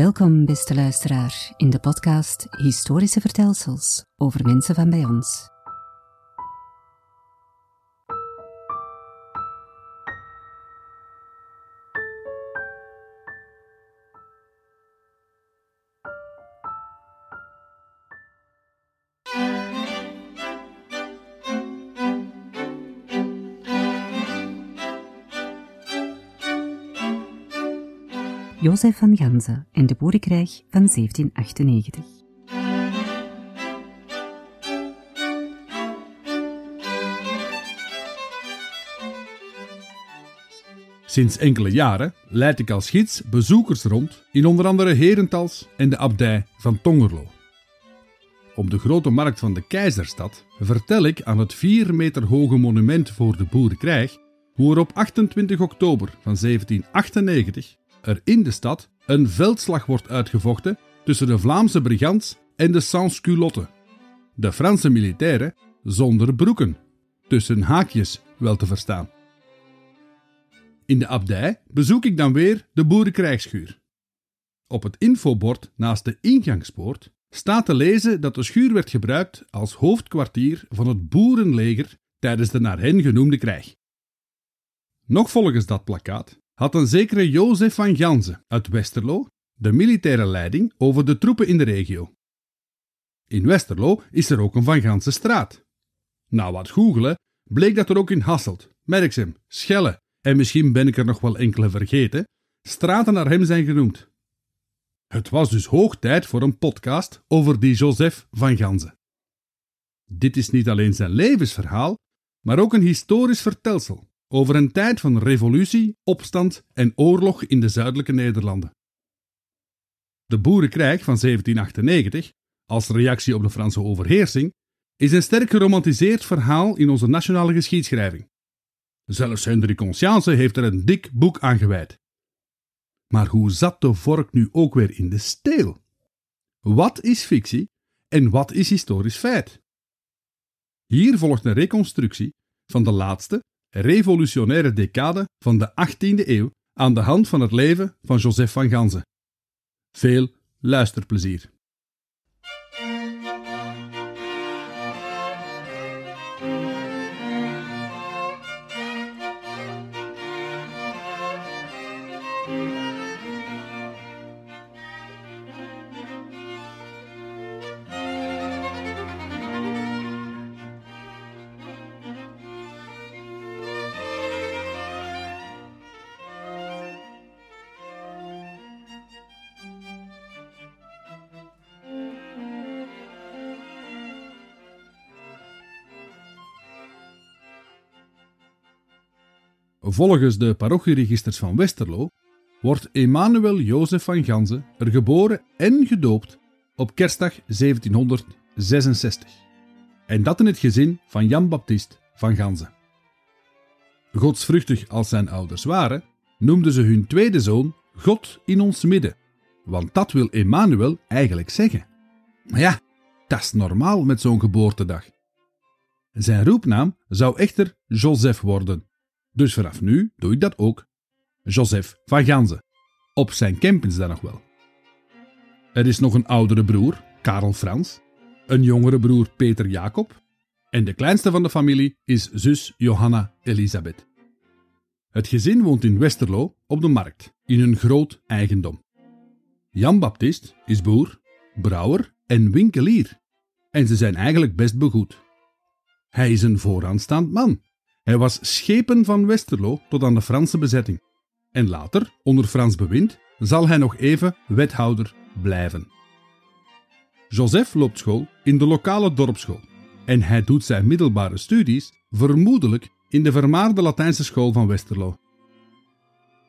Welkom, beste luisteraar, in de podcast Historische Vertelsels over mensen van bij ons. Jozef van Ganzen en de boerenkrijg van 1798. Sinds enkele jaren leid ik als gids bezoekers rond in onder andere Herentals en de abdij van Tongerlo. Op de grote markt van de Keizerstad vertel ik aan het 4 meter hoge monument voor de boerenkrijg hoe er op 28 oktober van 1798 er in de stad een veldslag wordt uitgevochten tussen de Vlaamse brigands en de sans-culottes. De Franse militairen zonder broeken, tussen haakjes wel te verstaan. In de abdij bezoek ik dan weer de boerenkrijgschuur. Op het infobord naast de ingangspoort staat te lezen dat de schuur werd gebruikt als hoofdkwartier van het boerenleger tijdens de naar hen genoemde krijg. Nog volgens dat plakkaat had een zekere Jozef van Ganzen uit Westerlo de militaire leiding over de troepen in de regio. In Westerlo is er ook een Van Gansen straat. Na wat googelen bleek dat er ook in Hasselt, Merksem, Schelle en misschien ben ik er nog wel enkele vergeten, straten naar hem zijn genoemd. Het was dus hoog tijd voor een podcast over die Jozef van Ganzen. Dit is niet alleen zijn levensverhaal, maar ook een historisch vertelsel over een tijd van revolutie, opstand en oorlog in de zuidelijke Nederlanden. De boerenkrijg van 1798, als reactie op de Franse overheersing, is een sterk geromantiseerd verhaal in onze nationale geschiedschrijving. Zelfs Hendrik Conscience heeft er een dik boek aan gewijd. Maar hoe zat de vork nu ook weer in de steel? Wat is fictie en wat is historisch feit? Hier volgt een reconstructie van de laatste revolutionaire decade van de 18e eeuw aan de hand van het leven van Joseph van Ganzen. Veel luisterplezier. Volgens de parochieregisters van Westerlo wordt Emanuel Jozef van Ganzen er geboren en gedoopt op kerstdag 1766. En dat in het gezin van Jan Baptist van Ganzen. Godsvruchtig als zijn ouders waren, noemden ze hun tweede zoon God in ons midden, want dat wil Emanuel eigenlijk zeggen. Maar ja, dat is normaal met zo'n geboortedag. Zijn roepnaam zou echter Joseph worden, dus vanaf nu doe ik dat ook. Joseph van Ganzen. Op zijn campings dan nog wel. Er is nog een oudere broer, Karel Frans, een jongere broer Peter Jacob en de kleinste van de familie is zus Johanna Elisabeth. Het gezin woont in Westerlo op de markt, in een groot eigendom. Jan Baptist is boer, brouwer en winkelier. En ze zijn eigenlijk best begoed. Hij is een vooraanstaand man hij was schepen van Westerlo tot aan de Franse bezetting. En later, onder Frans bewind, zal hij nog even wethouder blijven. Joseph loopt school in de lokale dorpsschool en hij doet zijn middelbare studies vermoedelijk in de vermaarde Latijnse school van Westerlo.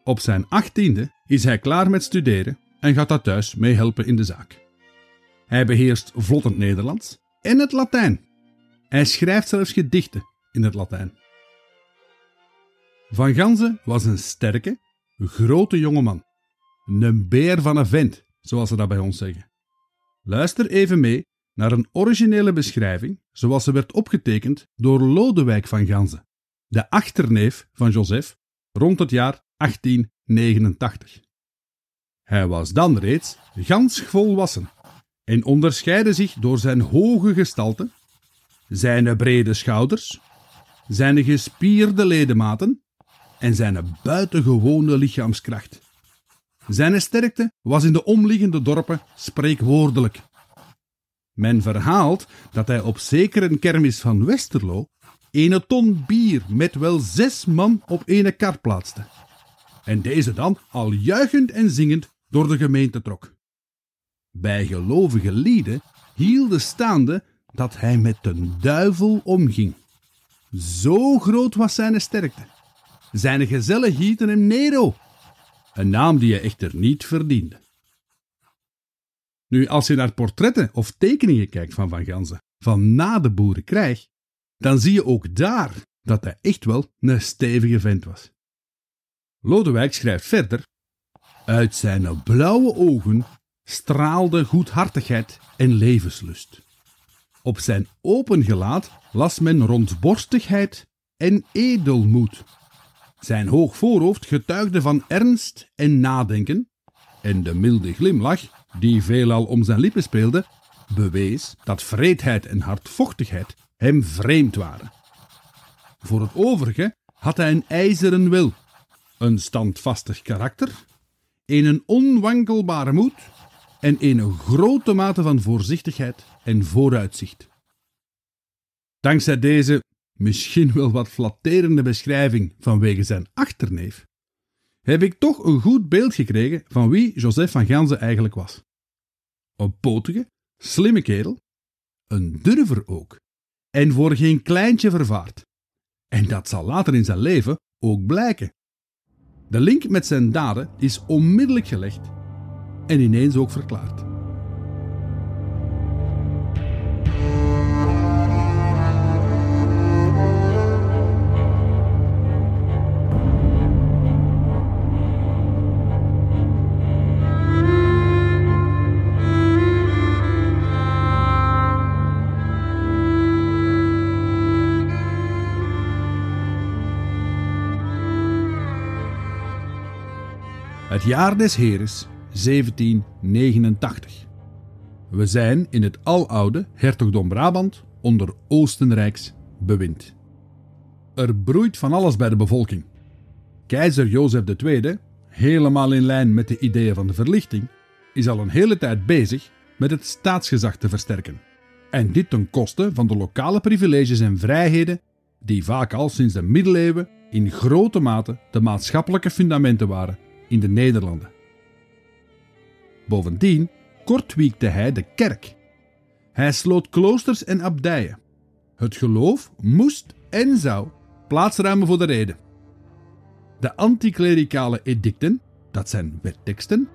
Op zijn achttiende is hij klaar met studeren en gaat daar thuis meehelpen in de zaak. Hij beheerst vlottend Nederlands en het Latijn. Hij schrijft zelfs gedichten in het Latijn. Van Ganzen was een sterke, grote jongeman. Een beer van een vent, zoals ze dat bij ons zeggen. Luister even mee naar een originele beschrijving zoals ze werd opgetekend door Lodewijk van Ganzen, de achterneef van Joseph, rond het jaar 1889. Hij was dan reeds gans volwassen en onderscheidde zich door zijn hoge gestalte, zijn brede schouders, zijn gespierde ledematen en zijn buitengewone lichaamskracht. Zijn sterkte was in de omliggende dorpen spreekwoordelijk. Men verhaalt dat hij op zekere kermis van Westerlo een ton bier met wel zes man op ene kar plaatste. En deze dan al juichend en zingend door de gemeente trok. Bij gelovige lieden hielden staande dat hij met de duivel omging. Zo groot was zijn sterkte. Zijn gezellen hieten hem Nero, een naam die hij echter niet verdiende. Nu, als je naar portretten of tekeningen kijkt van Van Ganzen, van na de boerenkrijg, dan zie je ook daar dat hij echt wel een stevige vent was. Lodewijk schrijft verder: Uit zijn blauwe ogen straalde goedhartigheid en levenslust. Op zijn open gelaat las men rondborstigheid en edelmoed. Zijn hoog voorhoofd getuigde van ernst en nadenken, en de milde glimlach, die veelal om zijn lippen speelde, bewees dat vreedheid en hardvochtigheid hem vreemd waren. Voor het overige had hij een ijzeren wil, een standvastig karakter, een onwankelbare moed en een grote mate van voorzichtigheid en vooruitzicht. Dankzij deze misschien wel wat flatterende beschrijving vanwege zijn achterneef, heb ik toch een goed beeld gekregen van wie Joseph van Ganzen eigenlijk was. Een potige, slimme kerel, een durver ook, en voor geen kleintje vervaard. En dat zal later in zijn leven ook blijken. De link met zijn daden is onmiddellijk gelegd en ineens ook verklaard. Het jaar des Heres 1789. We zijn in het aloude hertogdom Brabant onder Oostenrijks bewind. Er broeit van alles bij de bevolking. Keizer Jozef II, helemaal in lijn met de ideeën van de verlichting, is al een hele tijd bezig met het staatsgezag te versterken. En dit ten koste van de lokale privileges en vrijheden die vaak al sinds de middeleeuwen in grote mate de maatschappelijke fundamenten waren in de Nederlanden. Bovendien kortwiekte hij de kerk. Hij sloot kloosters en abdijen. Het geloof moest en zou plaatsruimen voor de reden. De anticlericale edicten, dat zijn wetteksten,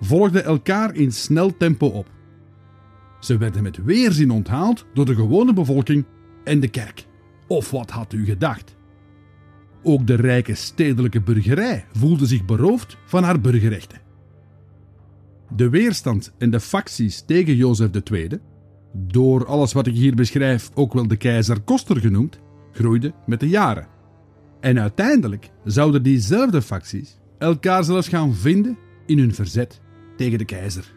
volgden elkaar in snel tempo op. Ze werden met weerzin onthaald door de gewone bevolking en de kerk. Of wat had u gedacht? Ook de rijke stedelijke burgerij voelde zich beroofd van haar burgerrechten. De weerstand en de facties tegen Jozef II, door alles wat ik hier beschrijf ook wel de keizer Koster genoemd, groeide met de jaren. En uiteindelijk zouden diezelfde facties elkaar zelfs gaan vinden in hun verzet tegen de keizer.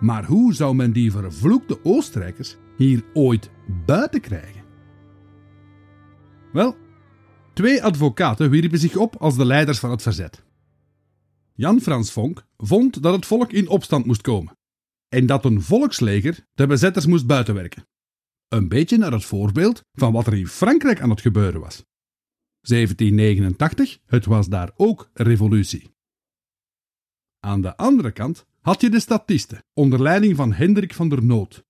Maar hoe zou men die vervloekte Oostenrijkers hier ooit buiten krijgen? Wel, twee advocaten wierpen zich op als de leiders van het verzet. Jan Frans Vonk vond dat het volk in opstand moest komen en dat een volksleger de bezetters moest buitenwerken. Een beetje naar het voorbeeld van wat er in Frankrijk aan het gebeuren was. 1789, het was daar ook revolutie. Aan de andere kant had je de statisten onder leiding van Hendrik van der Noot.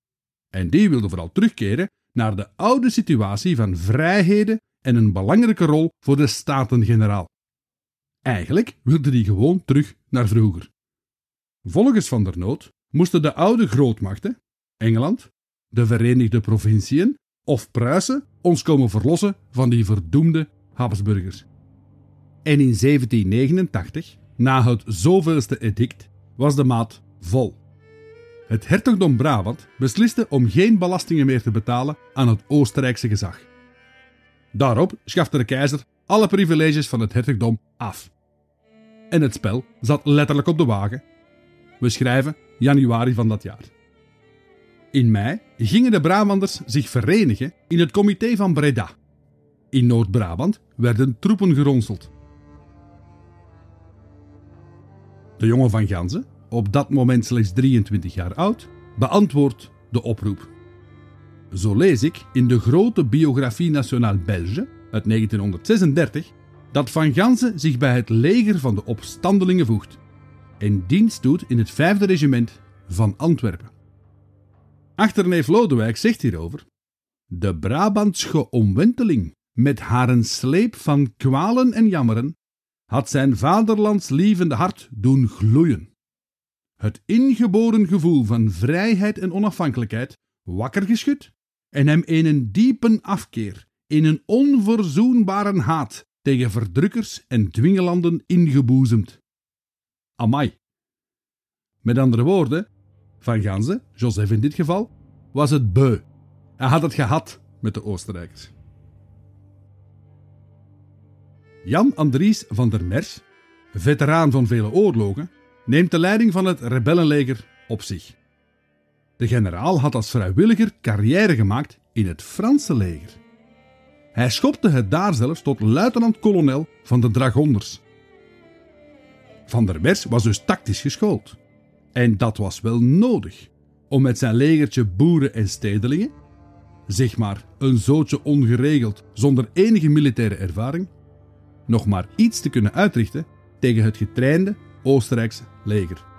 En die wilden vooral terugkeren naar de oude situatie van vrijheden en een belangrijke rol voor de Staten-Generaal. Eigenlijk wilde die gewoon terug naar vroeger. Volgens Van der Noot moesten de oude grootmachten, Engeland, de Verenigde Provinciën of Pruisen, ons komen verlossen van die verdoemde Habsburgers. En in 1789, na het zoveelste edict, was de maat vol. Het hertogdom Brabant besliste om geen belastingen meer te betalen aan het Oostenrijkse gezag. Daarop schafte de keizer alle privileges van het hertogdom af. en het spel zat letterlijk op de wagen. We schrijven januari van dat jaar. In mei gingen de Brabanders zich verenigen in het comité van Breda. In Noord-Brabant werden troepen geronseld. De jongen van Ganzen, op dat moment slechts 23 jaar oud, beantwoordt de oproep. Zo lees ik in de grote Biographie Nationale Belge uit 1936 dat Van Ganzen zich bij het leger van de opstandelingen voegt en dienst doet in het 5e regiment van Antwerpen. Achterneef Lodewijk zegt hierover: De Brabantsche omwenteling met haar een sleep van kwalen en jammeren had zijn vaderlandslievende hart doen gloeien. Het ingeboren gevoel van vrijheid en onafhankelijkheid wakker geschud en hem in een diepe afkeer, in een onverzoenbare haat tegen verdrukkers en dwingelanden ingeboezemd. Amai. Met andere woorden, Van Ganzen, Joseph in dit geval, was het beu. Hij had het gehad met de Oostenrijkers. Jan Andries van der Merch, veteraan van vele oorlogen, neemt de leiding van het rebellenleger op zich. De generaal had als vrijwilliger carrière gemaakt in het Franse leger. Hij schopte het daar zelfs tot luitenant-kolonel van de dragonders. Van der Merch was dus tactisch geschoold. En dat was wel nodig om met zijn legertje boeren en stedelingen, zeg maar een zootje ongeregeld zonder enige militaire ervaring, nog maar iets te kunnen uitrichten tegen het getrainde Oostenrijkse leger.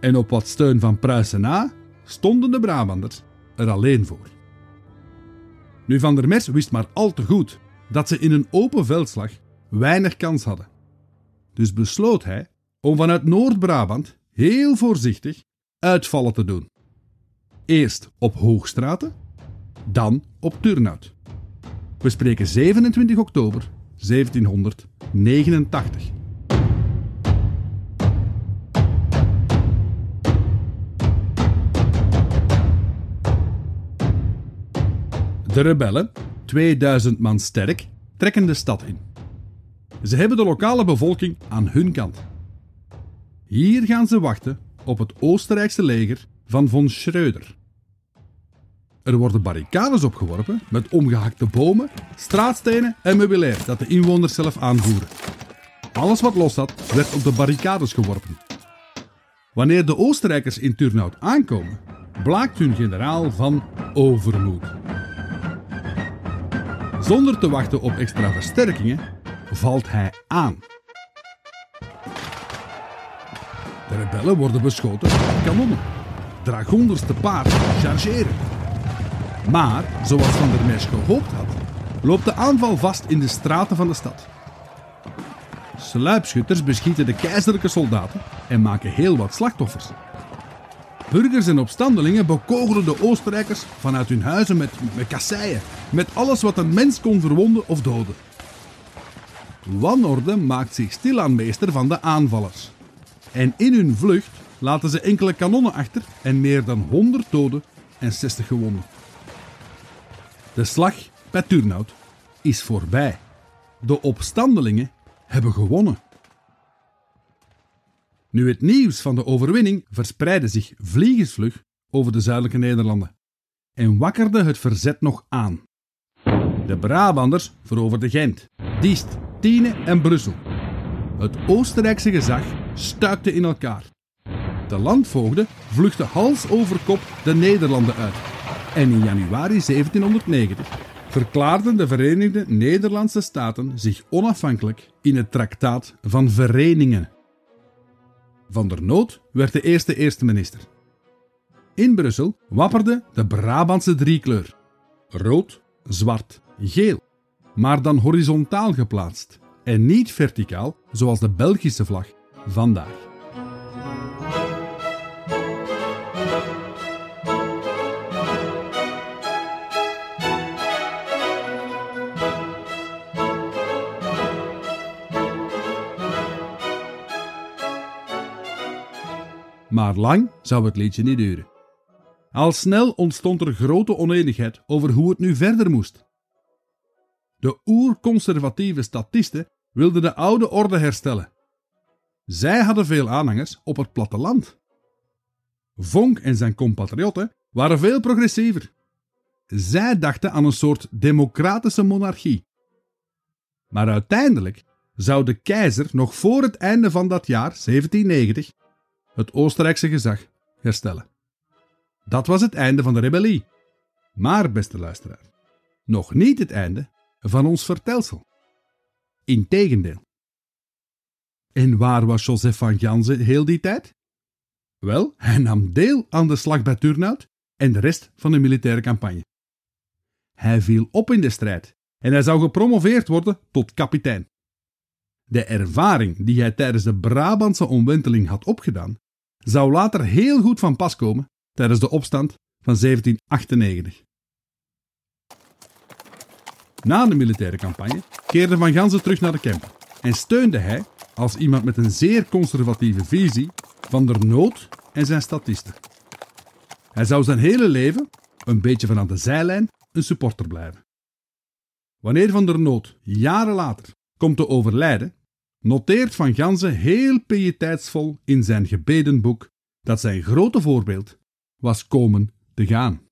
En op wat steun van Pruisen na stonden de Brabanders er alleen voor. Nu Van der Mers wist maar al te goed dat ze in een open veldslag weinig kans hadden. Dus besloot hij om vanuit Noord-Brabant heel voorzichtig uitvallen te doen. Eerst op Hoogstraten, dan op Turnhout. We spreken 27 oktober 1789. De rebellen, 2000 man sterk, trekken de stad in. Ze hebben de lokale bevolking aan hun kant. Hier gaan ze wachten op het Oostenrijkse leger van von Schröder. Er worden barricades opgeworpen met omgehakte bomen, straatstenen en meubilair dat de inwoners zelf aanvoeren. Alles wat los zat, werd op de barricades geworpen. Wanneer de Oostenrijkers in Turnhout aankomen, blaakt hun generaal van overmoed. Zonder te wachten op extra versterkingen valt hij aan. De rebellen worden beschoten met kanonnen. Dragonders te paard chargeren. Maar, zoals Van der Mesch gehoopt had, loopt de aanval vast in de straten van de stad. Sluipschutters beschieten de keizerlijke soldaten en maken heel wat slachtoffers. Burgers en opstandelingen bekogelen de Oostenrijkers vanuit hun huizen met, met kasseien, met alles wat een mens kon verwonden of doden. Wanorde maakt zich stilaan meester van de aanvallers. En in hun vlucht laten ze enkele kanonnen achter en meer dan 100 doden en 60 gewonden. De slag bij Turnhout is voorbij. De opstandelingen hebben gewonnen. Nu het nieuws van de overwinning verspreidde zich vliegensvlug over de zuidelijke Nederlanden en wakkerde het verzet nog aan. De Brabanders veroverden Gent, Diest, Tiene en Brussel. Het Oostenrijkse gezag stuikte in elkaar. De landvoogden vluchtten hals over kop de Nederlanden uit. En in januari 1790 verklaarden de Verenigde Nederlandse Staten zich onafhankelijk in het Traktaat van Verenigingen. Van der Noot werd de eerste eerste minister. In Brussel wapperde de Brabantse driekleur: rood, zwart, geel, maar dan horizontaal geplaatst en niet verticaal zoals de Belgische vlag vandaag. Maar lang zou het liedje niet duren. Al snel ontstond er grote oneenigheid over hoe het nu verder moest. De oerconservatieve statisten wilden de oude orde herstellen Zij hadden veel aanhangers op het platteland. Vonk en zijn compatriotten waren veel progressiever. Zij dachten aan een soort democratische monarchie. Maar uiteindelijk zou de keizer nog voor het einde van dat jaar, 1790, het Oostenrijkse gezag herstellen. Dat was het einde van de rebellie. Maar, beste luisteraar, nog niet het einde van ons vertelsel. Integendeel. En waar was Joseph van Jansen heel die tijd? Wel, hij nam deel aan de slag bij Turnhout en de rest van de militaire campagne. Hij viel op in de strijd en hij zou gepromoveerd worden tot kapitein. De ervaring die hij tijdens de Brabantse omwenteling had opgedaan, zou later heel goed van pas komen tijdens de opstand van 1798. Na de militaire campagne keerde Van Gansen terug naar de camp en steunde hij, als iemand met een zeer conservatieve visie, Van der Nood en zijn statisten. Hij zou zijn hele leven, een beetje van aan de zijlijn, een supporter blijven. Wanneer Van der Nood jaren later komt te overlijden, noteert Van Gansen heel pieteitsvol in zijn gebedenboek dat zijn grote voorbeeld was komen te gaan.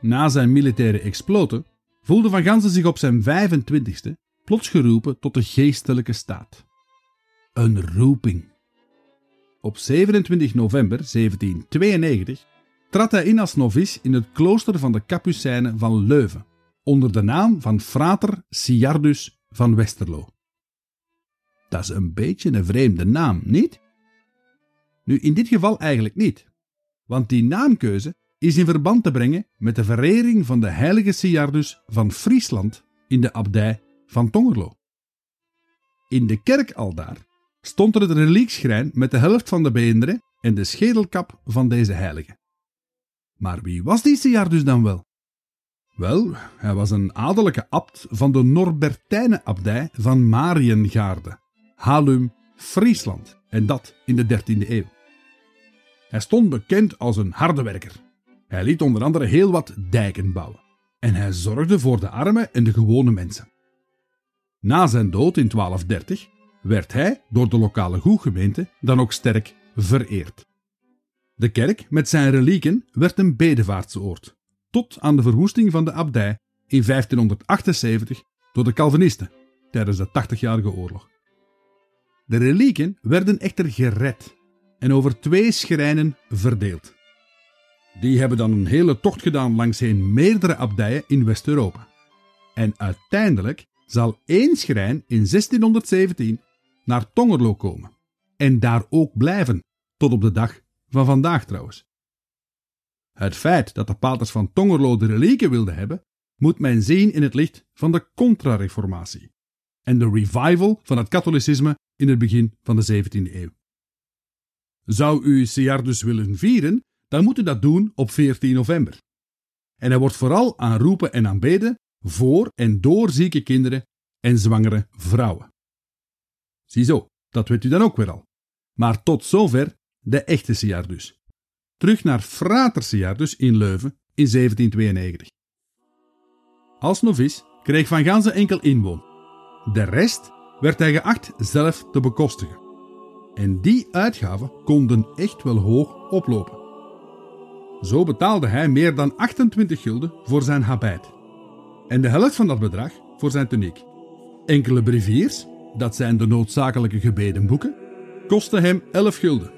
Na zijn militaire exploten voelde Van Gansen zich op zijn 25ste plots geroepen tot de geestelijke staat. Een roeping. Op 27 november 1792 trad hij in als novice in het klooster van de Capucijnen van Leuven, onder de naam van frater Siardus van Westerlo. Dat is een beetje een vreemde naam, niet? Nu, in dit geval eigenlijk niet, want die naamkeuze is in verband te brengen met de verering van de heilige Siardus van Friesland in de abdij van Tongerlo. In de kerk aldaar stond er het reliekschrijn met de helft van de beenderen en de schedelkap van deze heilige. Maar wie was die Siardus dan wel? Wel, hij was een adellijke abt van de Norbertijnenabdij van Mariengaarde, Halum, Friesland, en dat in de 13e eeuw. Hij stond bekend als een harde werker hij liet onder andere heel wat dijken bouwen. En hij zorgde voor de armen en de gewone mensen. Na zijn dood in 1230 werd hij door de lokale goedgemeente dan ook sterk vereerd. De kerk met zijn relieken werd een bedevaartsoord, tot aan de verwoesting van de abdij in 1578 door de Calvinisten tijdens de 80-jarige oorlog. De relieken werden echter gered en over twee schrijnen verdeeld. Die hebben dan een hele tocht gedaan langsheen meerdere abdijen in West-Europa. En uiteindelijk zal één schrijn in 1617 naar Tongerlo komen. En daar ook blijven, tot op de dag van vandaag trouwens. Het feit dat de paters van Tongerlo de relieken wilden hebben, moet men zien in het licht van de Contra-reformatie en de revival van het katholicisme in het begin van de 17e eeuw. Zou u Siardus willen vieren, dan moet u dat doen op 14 november. En hij wordt vooral aanroepen en aanbeden voor en door zieke kinderen en zwangere vrouwen. Ziezo, dat weet u dan ook weer al. Maar tot zover de echte Siardus. Terug naar Frater Siardus in Leuven in 1792. Als novice kreeg Van Ganzen enkel inwoon. De rest werd hij geacht zelf te bekostigen. En die uitgaven konden echt wel hoog oplopen. Zo betaalde hij meer dan 28 gulden voor zijn habit. En de helft van dat bedrag voor zijn tuniek. Enkele breviers, dat zijn de noodzakelijke gebedenboeken, kostten hem 11 gulden.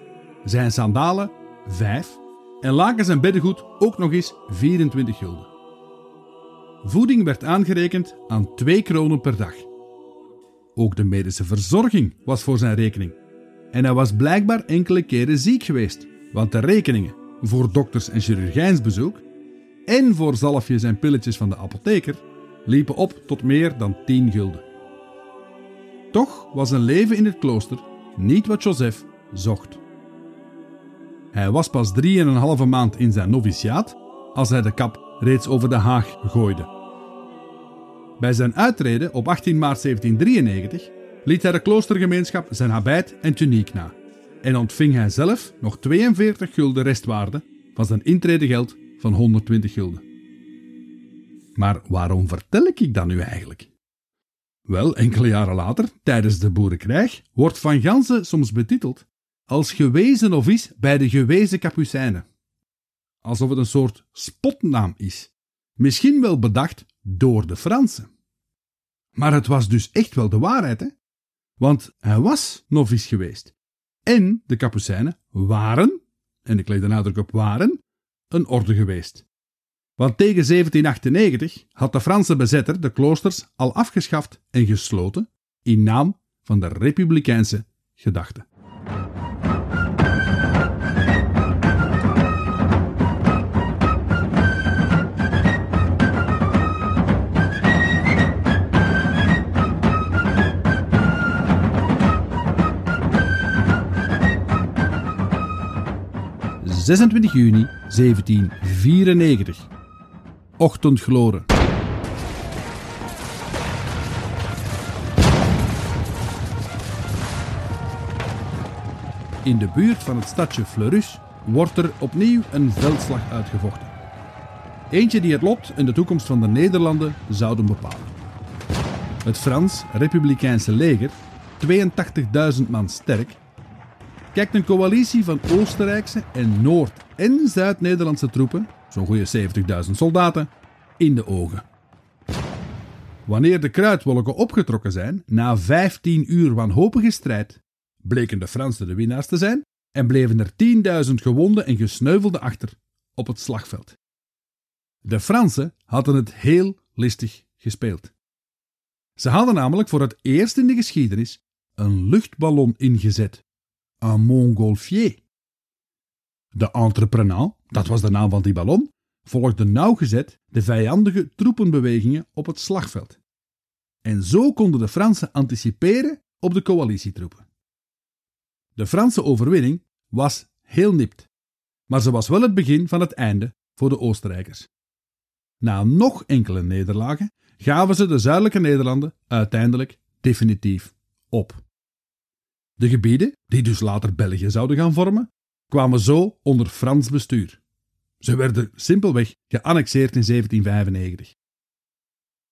Zijn sandalen 5 en lakens en beddengoed ook nog eens 24 gulden. Voeding werd aangerekend aan 2 kronen per dag. Ook de medische verzorging was voor zijn rekening. En hij was blijkbaar enkele keren ziek geweest, want de rekeningen voor dokters- en chirurgijnsbezoek en voor zalfjes en pilletjes van de apotheker liepen op tot meer dan 10 gulden. Toch was een leven in het klooster niet wat Joseph zocht. Hij was pas drieënhalve maand in zijn noviciaat als hij de kap reeds over de haag gooide. Bij zijn uittreden op 18 maart 1793 liet hij de kloostergemeenschap zijn habit en tuniek na en ontving hij zelf nog 42 gulden restwaarde van zijn intredegeld van 120 gulden. Maar waarom vertel ik dat nu eigenlijk? Wel, enkele jaren later, tijdens de boerenkrijg, wordt Van Gansen soms betiteld als gewezen of bij de gewezen kapucijnen. Alsof het een soort spotnaam is, misschien wel bedacht door de Fransen. Maar het was dus echt wel de waarheid, hè? Want hij was novice geweest. En de kapucijnen waren, en ik leg de nadruk op waren, een orde geweest. Want tegen 1798 had de Franse bezetter de kloosters al afgeschaft en gesloten in naam van de republikeinse gedachte. ...26 juni 1794 ochtendgloren. In de buurt van het stadje Fleurus wordt er opnieuw een veldslag uitgevochten. Eentje die het lot en de toekomst van de Nederlanden zouden bepalen. Het Frans-Republikeinse leger, 82.000 man sterk, kijkt een coalitie van Oostenrijkse en Noord- en Zuid-Nederlandse troepen zo'n goede 70.000 soldaten, in de ogen. Wanneer de kruidwolken opgetrokken zijn, na 15 uur wanhopige strijd, bleken de Fransen de winnaars te zijn en bleven er 10.000 gewonden en gesneuvelden achter op het slagveld. De Fransen hadden het heel listig gespeeld. Ze hadden namelijk voor het eerst in de geschiedenis een luchtballon ingezet, een Montgolfier. De entreprenant, dat was de naam van die ballon, volgde nauwgezet de vijandige troepenbewegingen op het slagveld. En zo konden de Fransen anticiperen op de coalitietroepen. De Franse overwinning was heel nipt, maar ze was wel het begin van het einde voor de Oostenrijkers. Na nog enkele nederlagen gaven ze de zuidelijke Nederlanden uiteindelijk definitief op. De gebieden, die dus later België zouden gaan vormen, kwamen zo onder Frans bestuur. Ze werden simpelweg geannexeerd in 1795.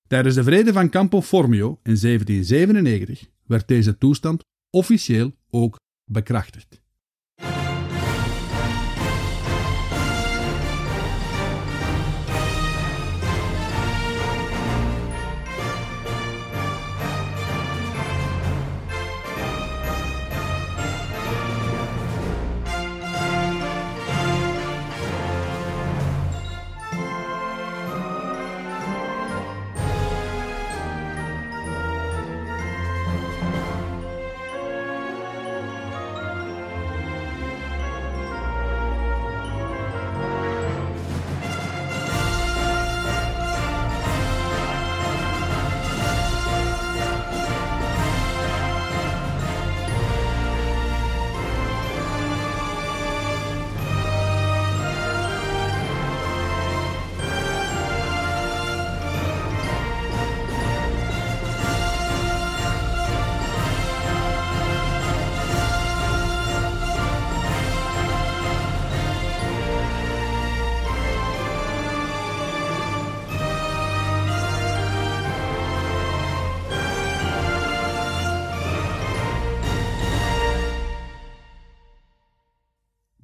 Tijdens de vrede van Campo Formio in 1797 werd deze toestand officieel ook bekrachtigd.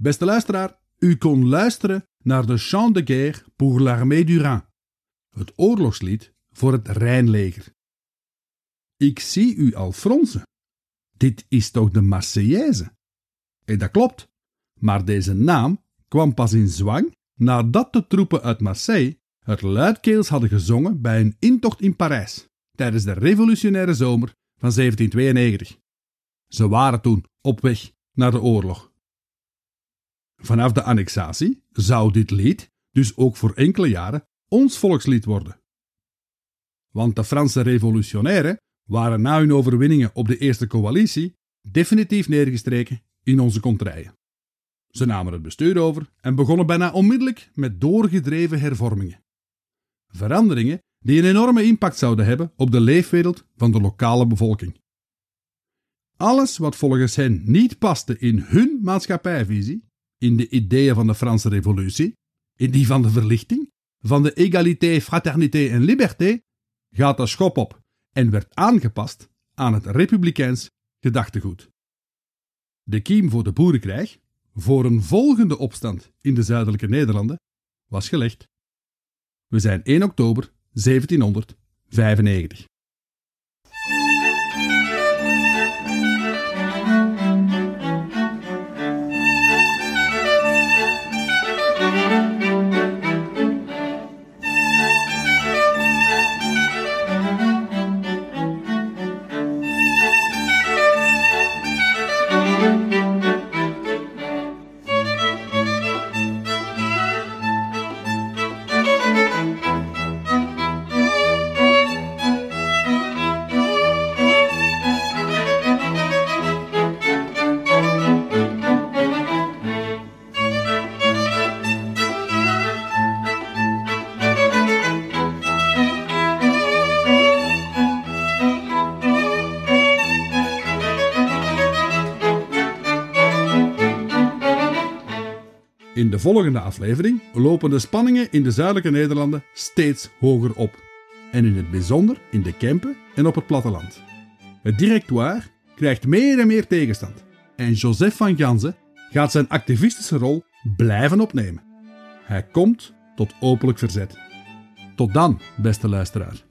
Beste luisteraar, u kon luisteren naar de Chant de Guerre pour l'armée du Rhin, het oorlogslied voor het Rijnleger. Ik zie u al fronsen. Dit is toch de Marseillaise? En dat klopt, maar deze naam kwam pas in zwang nadat de troepen uit Marseille het luidkeels hadden gezongen bij een intocht in Parijs tijdens de revolutionaire zomer van 1792. Ze waren toen op weg naar de oorlog. Vanaf de annexatie zou dit lied dus ook voor enkele jaren ons volkslied worden. Want de Franse revolutionairen waren na hun overwinningen op de Eerste Coalitie definitief neergestreken in onze kontrijen. Ze namen het bestuur over en begonnen bijna onmiddellijk met doorgedreven hervormingen. Veranderingen die een enorme impact zouden hebben op de leefwereld van de lokale bevolking. Alles wat volgens hen niet paste in hun maatschappijvisie, in de ideeën van de Franse Revolutie, in die van de verlichting, van de egalité, fraternité en liberté, gaat de schop op en werd aangepast aan het republikeins gedachtegoed. De kiem voor de boerenkrijg, voor een volgende opstand in de zuidelijke Nederlanden, was gelegd. We zijn 1 oktober 1795. De volgende aflevering lopen de spanningen in de zuidelijke Nederlanden steeds hoger op. En in het bijzonder in de Kempen en op het platteland. Het directoire krijgt meer en meer tegenstand. En Joseph van Ganzen gaat zijn activistische rol blijven opnemen. Hij komt tot openlijk verzet. Tot dan, beste luisteraar.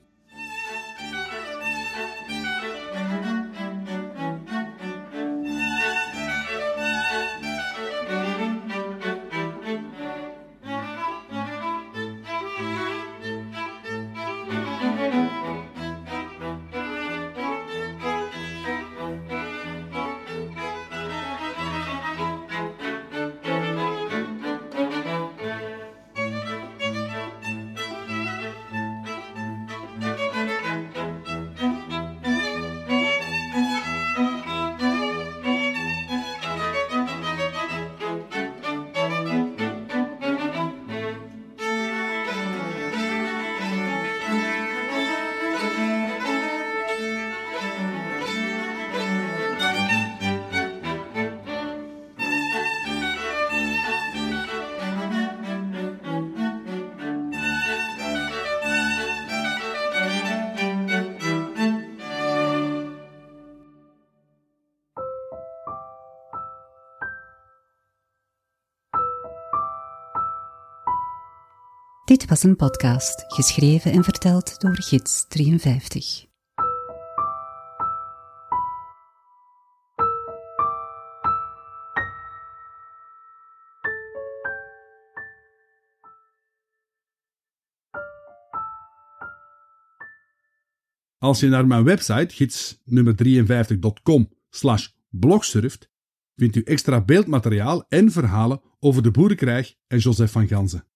Dit was een podcast geschreven en verteld door Gids 53. Als je naar mijn website gidsnummer53.com slash blog surft, vindt u extra beeldmateriaal en verhalen over de boerenkrijg en Joseph van Ganzen.